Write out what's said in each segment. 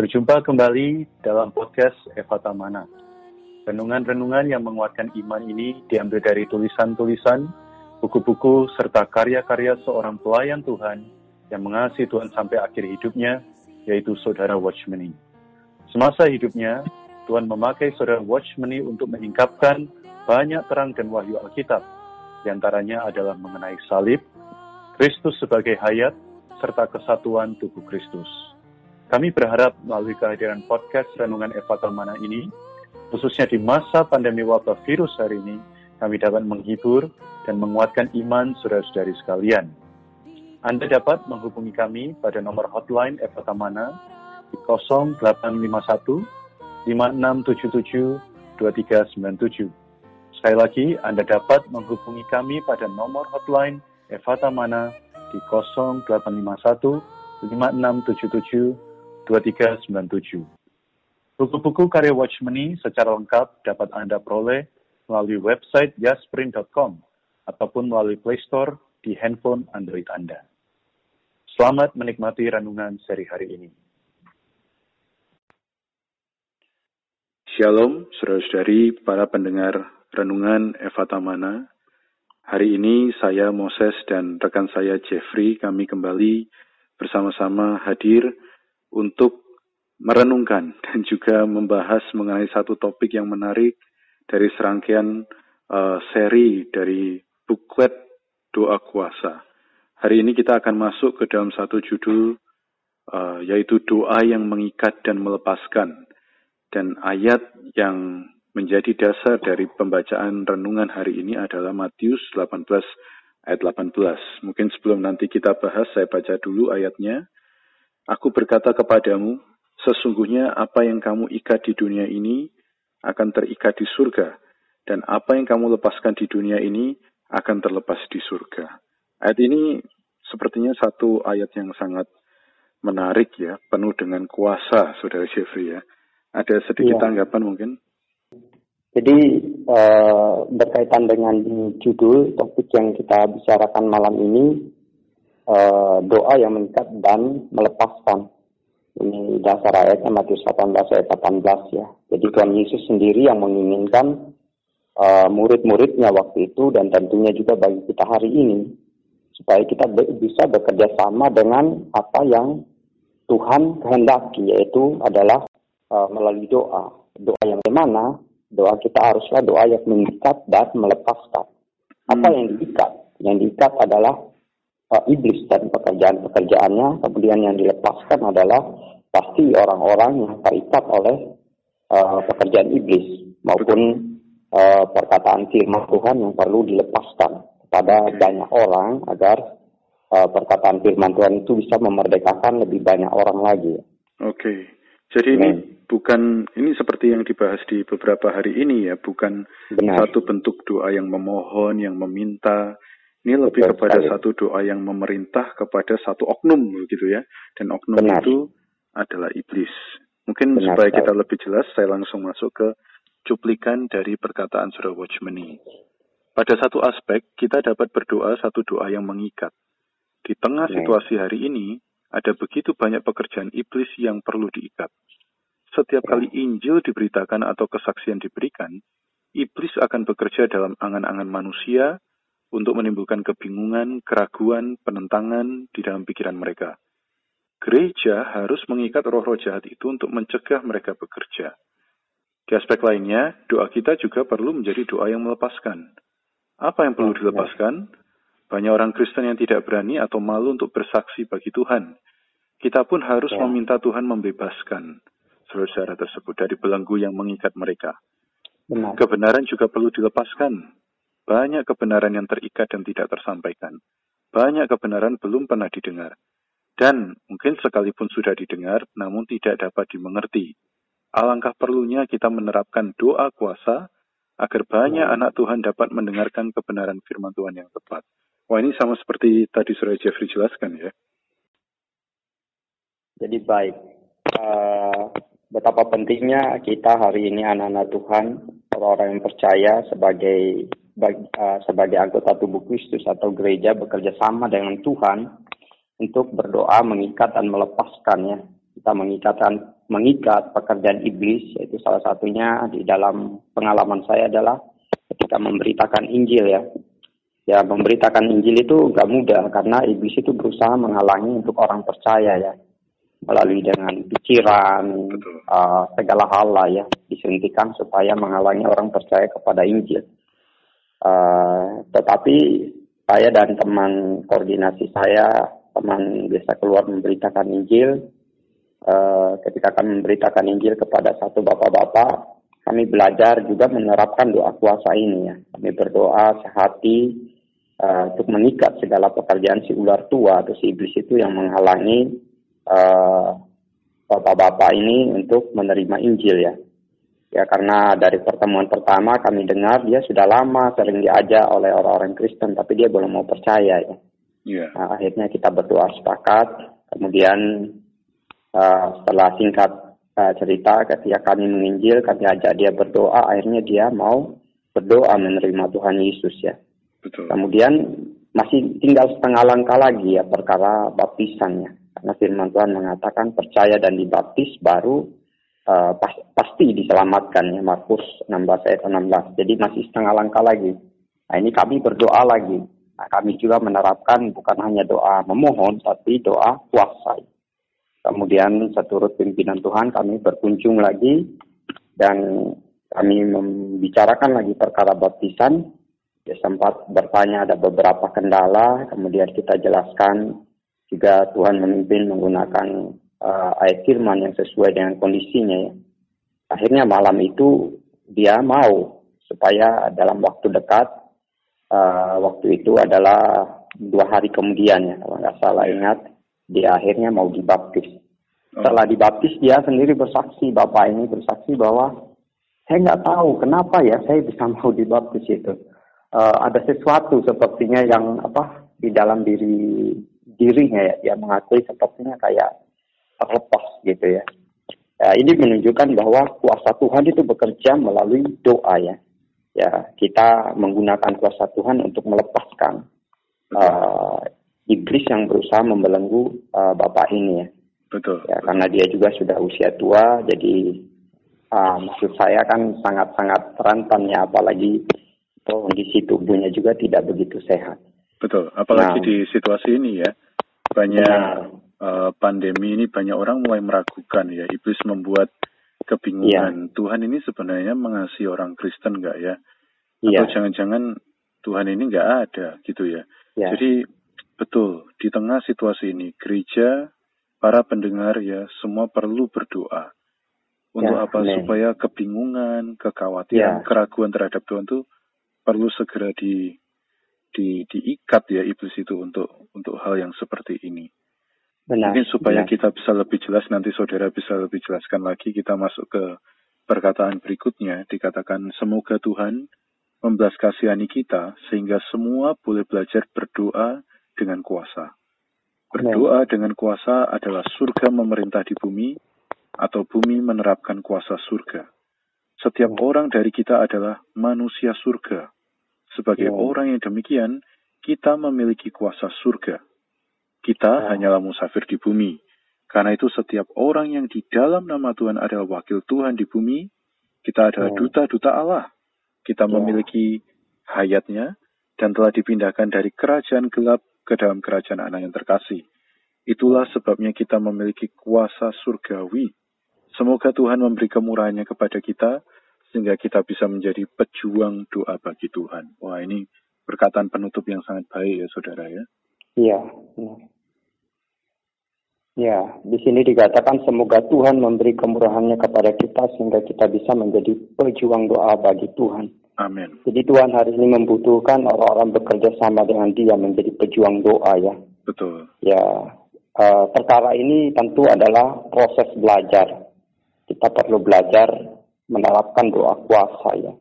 Berjumpa kembali dalam podcast Eva Tamana. Renungan-renungan yang menguatkan iman ini diambil dari tulisan-tulisan, buku-buku, serta karya-karya seorang pelayan Tuhan yang mengasihi Tuhan sampai akhir hidupnya, yaitu Saudara Watchmeni. Semasa hidupnya, Tuhan memakai Saudara Watchmeni untuk menyingkapkan banyak terang dan wahyu Alkitab. Di antaranya adalah mengenai salib, Kristus sebagai hayat, serta kesatuan tubuh Kristus. Kami berharap melalui kehadiran podcast Renungan Eva Talmana ini, khususnya di masa pandemi wabah virus hari ini, kami dapat menghibur dan menguatkan iman saudara-saudari sekalian. Anda dapat menghubungi kami pada nomor hotline Eva Tamana di 0851 5677 2397. Sekali lagi, Anda dapat menghubungi kami pada nomor hotline Eva Tamana di 0851 5677 2397. Buku-buku karya Watchmeni secara lengkap dapat Anda peroleh melalui website jasprint.com ataupun melalui Play Store di handphone Android Anda. Selamat menikmati renungan seri hari ini. Shalom, saudara-saudari, para pendengar renungan Eva Tamana. Hari ini saya Moses dan rekan saya Jeffrey, kami kembali bersama-sama hadir untuk merenungkan dan juga membahas mengenai satu topik yang menarik dari serangkaian uh, seri dari buklet doa kuasa. Hari ini kita akan masuk ke dalam satu judul uh, yaitu doa yang mengikat dan melepaskan dan ayat yang menjadi dasar dari pembacaan renungan hari ini adalah Matius 18 ayat 18. Mungkin sebelum nanti kita bahas saya baca dulu ayatnya. Aku berkata kepadamu, sesungguhnya apa yang kamu ikat di dunia ini akan terikat di surga, dan apa yang kamu lepaskan di dunia ini akan terlepas di surga. Ayat ini sepertinya satu ayat yang sangat menarik ya, penuh dengan kuasa, Saudara Jeffrey ya. Ada sedikit ya. tanggapan mungkin? Jadi uh, berkaitan dengan judul topik yang kita bicarakan malam ini, uh, doa yang mengikat dan melepaskan. Ini dasar ayatnya Matius 18 ayat 18 ya. Jadi Tuhan Yesus sendiri yang menginginkan uh, murid-muridnya waktu itu dan tentunya juga bagi kita hari ini supaya kita be bisa bekerja sama dengan apa yang Tuhan kehendaki yaitu adalah uh, melalui doa. Doa yang bagaimana? Doa kita haruslah doa yang mengikat dan melepaskan. Apa hmm. yang diikat? Yang diikat adalah uh, iblis dan pekerjaan-pekerjaannya. Kemudian yang dilepaskan adalah pasti orang-orang yang terikat oleh uh, pekerjaan iblis maupun uh, perkataan firman Tuhan yang perlu dilepaskan kepada banyak orang agar uh, perkataan firman Tuhan itu bisa memerdekakan lebih banyak orang lagi. Oke. Okay. Jadi ini bukan ini seperti yang dibahas di beberapa hari ini ya, bukan Benar. satu bentuk doa yang memohon, yang meminta, ini lebih Betul kepada sekali. satu doa yang memerintah kepada satu oknum begitu ya. Dan oknum Benar. itu adalah iblis. Mungkin Benar supaya kita lebih jelas, saya langsung masuk ke cuplikan dari perkataan Surah Watchmeni. Pada satu aspek, kita dapat berdoa satu doa yang mengikat. Di tengah situasi hari ini, ada begitu banyak pekerjaan iblis yang perlu diikat. Setiap kali Injil diberitakan atau kesaksian diberikan, iblis akan bekerja dalam angan-angan manusia untuk menimbulkan kebingungan, keraguan, penentangan di dalam pikiran mereka. Gereja harus mengikat roh-roh jahat itu untuk mencegah mereka bekerja. Di aspek lainnya, doa kita juga perlu menjadi doa yang melepaskan. Apa yang perlu dilepaskan? Banyak orang Kristen yang tidak berani atau malu untuk bersaksi bagi Tuhan. Kita pun harus ya. meminta Tuhan membebaskan saudara tersebut dari belenggu yang mengikat mereka. Benar. Kebenaran juga perlu dilepaskan banyak kebenaran yang terikat dan tidak tersampaikan. Banyak kebenaran belum pernah didengar. Dan mungkin sekalipun sudah didengar, namun tidak dapat dimengerti. Alangkah perlunya kita menerapkan doa kuasa agar banyak hmm. anak Tuhan dapat mendengarkan kebenaran firman Tuhan yang tepat. Wah ini sama seperti tadi Surah Jeffrey jelaskan ya. Jadi baik, uh, betapa pentingnya kita hari ini anak-anak Tuhan, orang-orang yang percaya sebagai sebagai anggota tubuh Kristus atau gereja bekerja sama dengan Tuhan untuk berdoa mengikat dan melepaskan ya kita mengikatkan mengikat pekerjaan iblis yaitu salah satunya di dalam pengalaman saya adalah ketika memberitakan Injil ya. Ya memberitakan Injil itu gak mudah karena iblis itu berusaha menghalangi untuk orang percaya ya melalui dengan pikiran uh, segala hal lah ya disuntikan supaya menghalangi orang percaya kepada Injil. Uh, tetapi saya dan teman koordinasi saya, teman biasa keluar memberitakan Injil. Uh, ketika kami memberitakan Injil kepada satu bapak-bapak, kami belajar juga menerapkan doa kuasa ini ya. Kami berdoa sehati uh, untuk mengikat segala pekerjaan si ular tua atau si iblis itu yang menghalangi bapak eh, bapak-bapak ini untuk menerima Injil ya. Ya karena dari pertemuan pertama kami dengar dia sudah lama sering diajak oleh orang-orang Kristen tapi dia belum mau percaya ya. Yeah. Nah, akhirnya kita berdoa sepakat. Kemudian uh, setelah singkat uh, cerita ketika kami menginjil kami ajak dia berdoa akhirnya dia mau berdoa menerima Tuhan Yesus ya. Betul. Kemudian masih tinggal setengah langkah lagi ya perkara baptisannya. Karena firman Tuhan mengatakan percaya dan dibaptis baru uh, pas, pasti diselamatkan ya Markus 16 ayat 16. Jadi masih setengah langkah lagi. Nah ini kami berdoa lagi. Nah, kami juga menerapkan bukan hanya doa memohon tapi doa kuasa. Kemudian seturut pimpinan Tuhan kami berkunjung lagi dan kami membicarakan lagi perkara baptisan. Ya, sempat bertanya ada beberapa kendala, kemudian kita jelaskan jika Tuhan memimpin menggunakan uh, ayat firman yang sesuai dengan kondisinya ya. Akhirnya malam itu dia mau supaya dalam waktu dekat uh, waktu itu adalah dua hari kemudian ya kalau nggak salah ingat dia akhirnya mau dibaptis. Setelah dibaptis dia sendiri bersaksi bapak ini bersaksi bahwa saya nggak tahu kenapa ya saya bisa mau dibaptis itu. Uh, ada sesuatu sepertinya yang apa di dalam diri dirinya ya, dia mengakui sepertinya kayak terlepas gitu ya. ya. Ini menunjukkan bahwa kuasa Tuhan itu bekerja melalui doa ya. Ya, kita menggunakan kuasa Tuhan untuk melepaskan uh, iblis yang berusaha membelenggu uh, bapak ini ya. Betul. Ya, karena dia juga sudah usia tua, jadi uh, maksud saya kan sangat-sangat rentan ya, apalagi kondisi tubuhnya juga tidak begitu sehat. Betul, apalagi nah, di situasi ini ya, banyak uh, pandemi ini banyak orang mulai meragukan ya, iblis membuat kebingungan. Ya. Tuhan ini sebenarnya mengasihi orang Kristen nggak ya? Atau jangan-jangan Tuhan ini nggak ada gitu ya? ya? Jadi betul di tengah situasi ini gereja, para pendengar ya semua perlu berdoa. Untuk ya, apa? Amen. Supaya kebingungan, kekhawatiran, ya. keraguan terhadap Tuhan itu perlu segera di di diikat ya iblis itu untuk untuk hal yang seperti ini. Benar. Mungkin supaya benar. kita bisa lebih jelas nanti saudara bisa lebih jelaskan lagi kita masuk ke perkataan berikutnya dikatakan semoga Tuhan membelas kasihani kita sehingga semua boleh belajar berdoa dengan kuasa. Berdoa dengan kuasa adalah surga memerintah di bumi atau bumi menerapkan kuasa surga. Setiap orang dari kita adalah manusia surga sebagai wow. orang yang demikian, kita memiliki kuasa surga. Kita hanyalah musafir di bumi. Karena itu setiap orang yang di dalam nama Tuhan adalah wakil Tuhan di bumi, kita adalah duta-duta Allah. Kita memiliki hayatnya dan telah dipindahkan dari kerajaan gelap ke dalam kerajaan anak yang terkasih. Itulah sebabnya kita memiliki kuasa surgawi. Semoga Tuhan memberi kemurahannya kepada kita sehingga kita bisa menjadi pejuang doa bagi Tuhan. Wah ini perkataan penutup yang sangat baik ya saudara ya. Iya. Ya, di sini dikatakan semoga Tuhan memberi kemurahannya kepada kita sehingga kita bisa menjadi pejuang doa bagi Tuhan. Amin. Jadi Tuhan hari ini membutuhkan orang-orang bekerja sama dengan Dia menjadi pejuang doa ya. Betul. Ya, uh, perkara ini tentu adalah proses belajar. Kita perlu belajar menerapkan doa kuasa ya.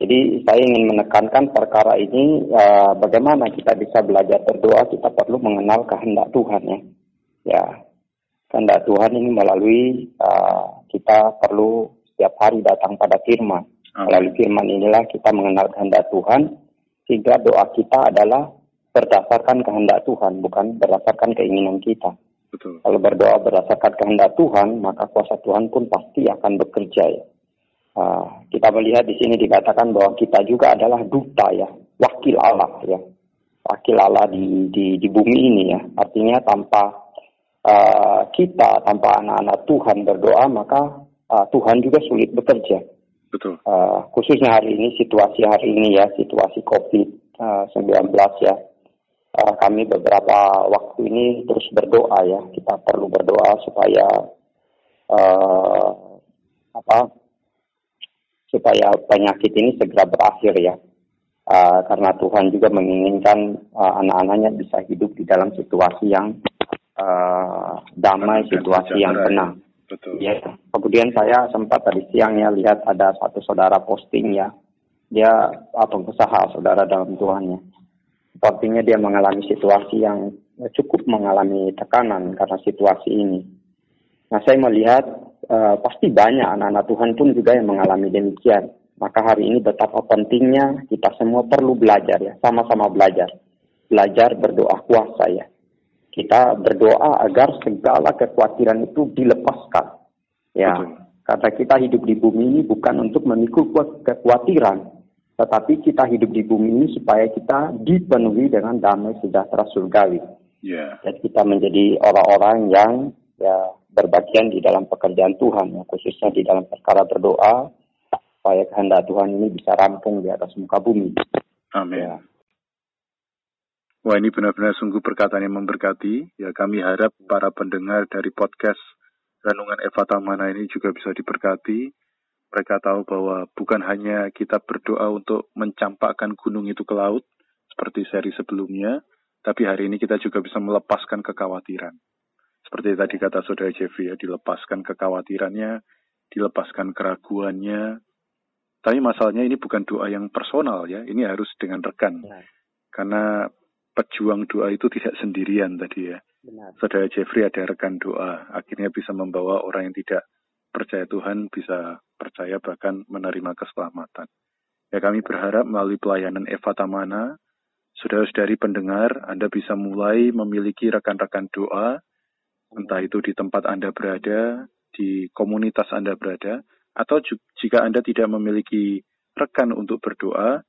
Jadi saya ingin menekankan perkara ini uh, bagaimana kita bisa belajar berdoa kita perlu mengenal kehendak Tuhan ya. Ya kehendak Tuhan ini melalui uh, kita perlu setiap hari datang pada firman. Melalui firman inilah kita mengenal kehendak Tuhan sehingga doa kita adalah berdasarkan kehendak Tuhan bukan berdasarkan keinginan kita. Betul. Kalau berdoa berdasarkan kehendak Tuhan, maka kuasa Tuhan pun pasti akan bekerja ya. Uh, kita melihat di sini dikatakan bahwa kita juga adalah duta ya, wakil Allah ya, wakil Allah di di, di bumi ini ya. Artinya tanpa uh, kita, tanpa anak-anak Tuhan berdoa, maka uh, Tuhan juga sulit bekerja. Betul. Uh, khususnya hari ini situasi hari ini ya, situasi COVID-19 ya. Uh, kami beberapa waktu ini terus berdoa ya. Kita perlu berdoa supaya uh, apa supaya penyakit ini segera berakhir ya. Uh, karena Tuhan juga menginginkan uh, anak-anaknya bisa hidup di dalam situasi yang uh, damai, situasi yang tenang. Betul. Ya. Kemudian saya sempat tadi siang ya lihat ada satu saudara posting ya, dia uh, pengusaha saudara dalam Tuhannya. Sepertinya dia mengalami situasi yang cukup mengalami tekanan karena situasi ini. Nah saya melihat uh, pasti banyak anak-anak Tuhan pun juga yang mengalami demikian. Maka hari ini betapa pentingnya kita semua perlu belajar ya, sama-sama belajar. Belajar berdoa kuasa ya. Kita berdoa agar segala kekhawatiran itu dilepaskan. Ya, Betul. karena kita hidup di bumi ini bukan untuk memikul kekhawatiran, tetapi kita hidup di bumi ini supaya kita dipenuhi dengan damai sejahtera surgawi. Yeah. Dan kita menjadi orang-orang yang ya berbagian di dalam pekerjaan Tuhan, ya, khususnya di dalam perkara berdoa, supaya kehendak Tuhan ini bisa rampung di atas muka bumi. Amin. Ya. Wah ini benar-benar sungguh perkataan yang memberkati. Ya kami harap para pendengar dari podcast Renungan Eva Tamana ini juga bisa diberkati. Mereka tahu bahwa bukan hanya kita berdoa untuk mencampakkan gunung itu ke laut, seperti seri sebelumnya, tapi hari ini kita juga bisa melepaskan kekhawatiran. Seperti tadi kata saudara Jeffrey ya, dilepaskan kekhawatirannya, dilepaskan keraguannya. Tapi masalahnya ini bukan doa yang personal ya, ini harus dengan rekan. Karena pejuang doa itu tidak sendirian tadi ya. Benar. Saudara Jeffrey ada rekan doa, akhirnya bisa membawa orang yang tidak percaya Tuhan bisa percaya bahkan menerima keselamatan. Ya kami berharap melalui pelayanan Eva Tamana, saudara-saudari pendengar, Anda bisa mulai memiliki rekan-rekan doa entah itu di tempat Anda berada, di komunitas Anda berada, atau jika Anda tidak memiliki rekan untuk berdoa,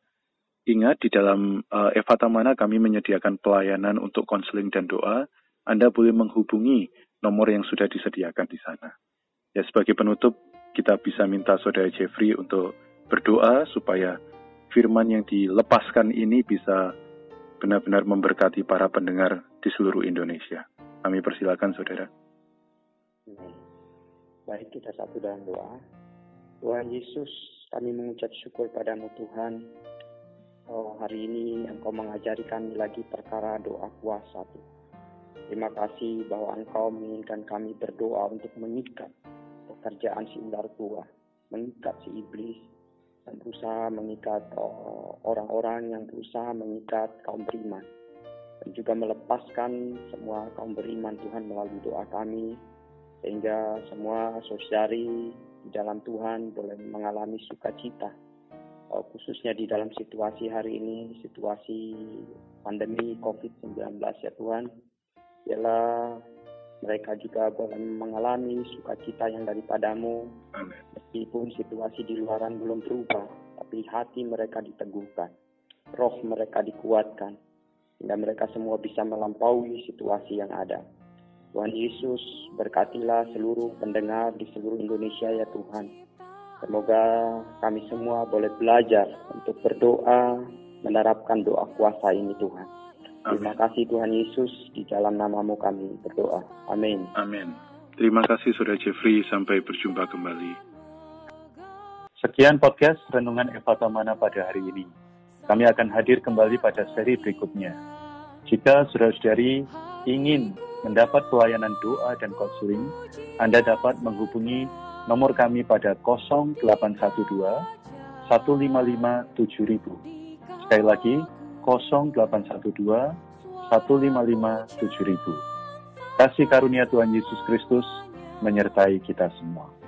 ingat di dalam uh, Eva Tamana kami menyediakan pelayanan untuk konseling dan doa. Anda boleh menghubungi nomor yang sudah disediakan di sana. Ya sebagai penutup, kita bisa minta Saudara Jeffrey untuk berdoa supaya firman yang dilepaskan ini bisa benar-benar memberkati para pendengar di seluruh Indonesia. Kami persilakan saudara. Baik kita satu dalam doa. Tuhan Yesus, kami mengucap syukur padamu Tuhan. Oh, hari ini Engkau mengajari kami lagi perkara doa kuasa Tuhan. Terima kasih bahwa Engkau menginginkan kami berdoa untuk mengikat pekerjaan si ular tua, mengikat si iblis, dan berusaha mengikat oh, orang-orang yang berusaha mengikat kaum beriman dan juga melepaskan semua kaum beriman Tuhan melalui doa kami sehingga semua saudari di dalam Tuhan boleh mengalami sukacita khususnya di dalam situasi hari ini situasi pandemi COVID-19 ya Tuhan. Ialah mereka juga boleh mengalami sukacita yang daripadamu. Meskipun situasi di luaran belum berubah tapi hati mereka diteguhkan. Roh mereka dikuatkan. Sehingga mereka semua bisa melampaui situasi yang ada. Tuhan Yesus, berkatilah seluruh pendengar di seluruh Indonesia ya Tuhan. Semoga kami semua boleh belajar untuk berdoa, menerapkan doa kuasa ini Tuhan. Terima kasih Tuhan Yesus, di dalam namamu kami berdoa. Amin. Amin. Terima kasih Saudara Jeffrey, sampai berjumpa kembali. Sekian podcast Renungan Eva Tamana pada hari ini. Kami akan hadir kembali pada seri berikutnya. Jika saudara-saudari ingin mendapat pelayanan doa dan konseling, Anda dapat menghubungi nomor kami pada 0812 155 7000. Sekali lagi, 0812 155 7000. Kasih karunia Tuhan Yesus Kristus menyertai kita semua.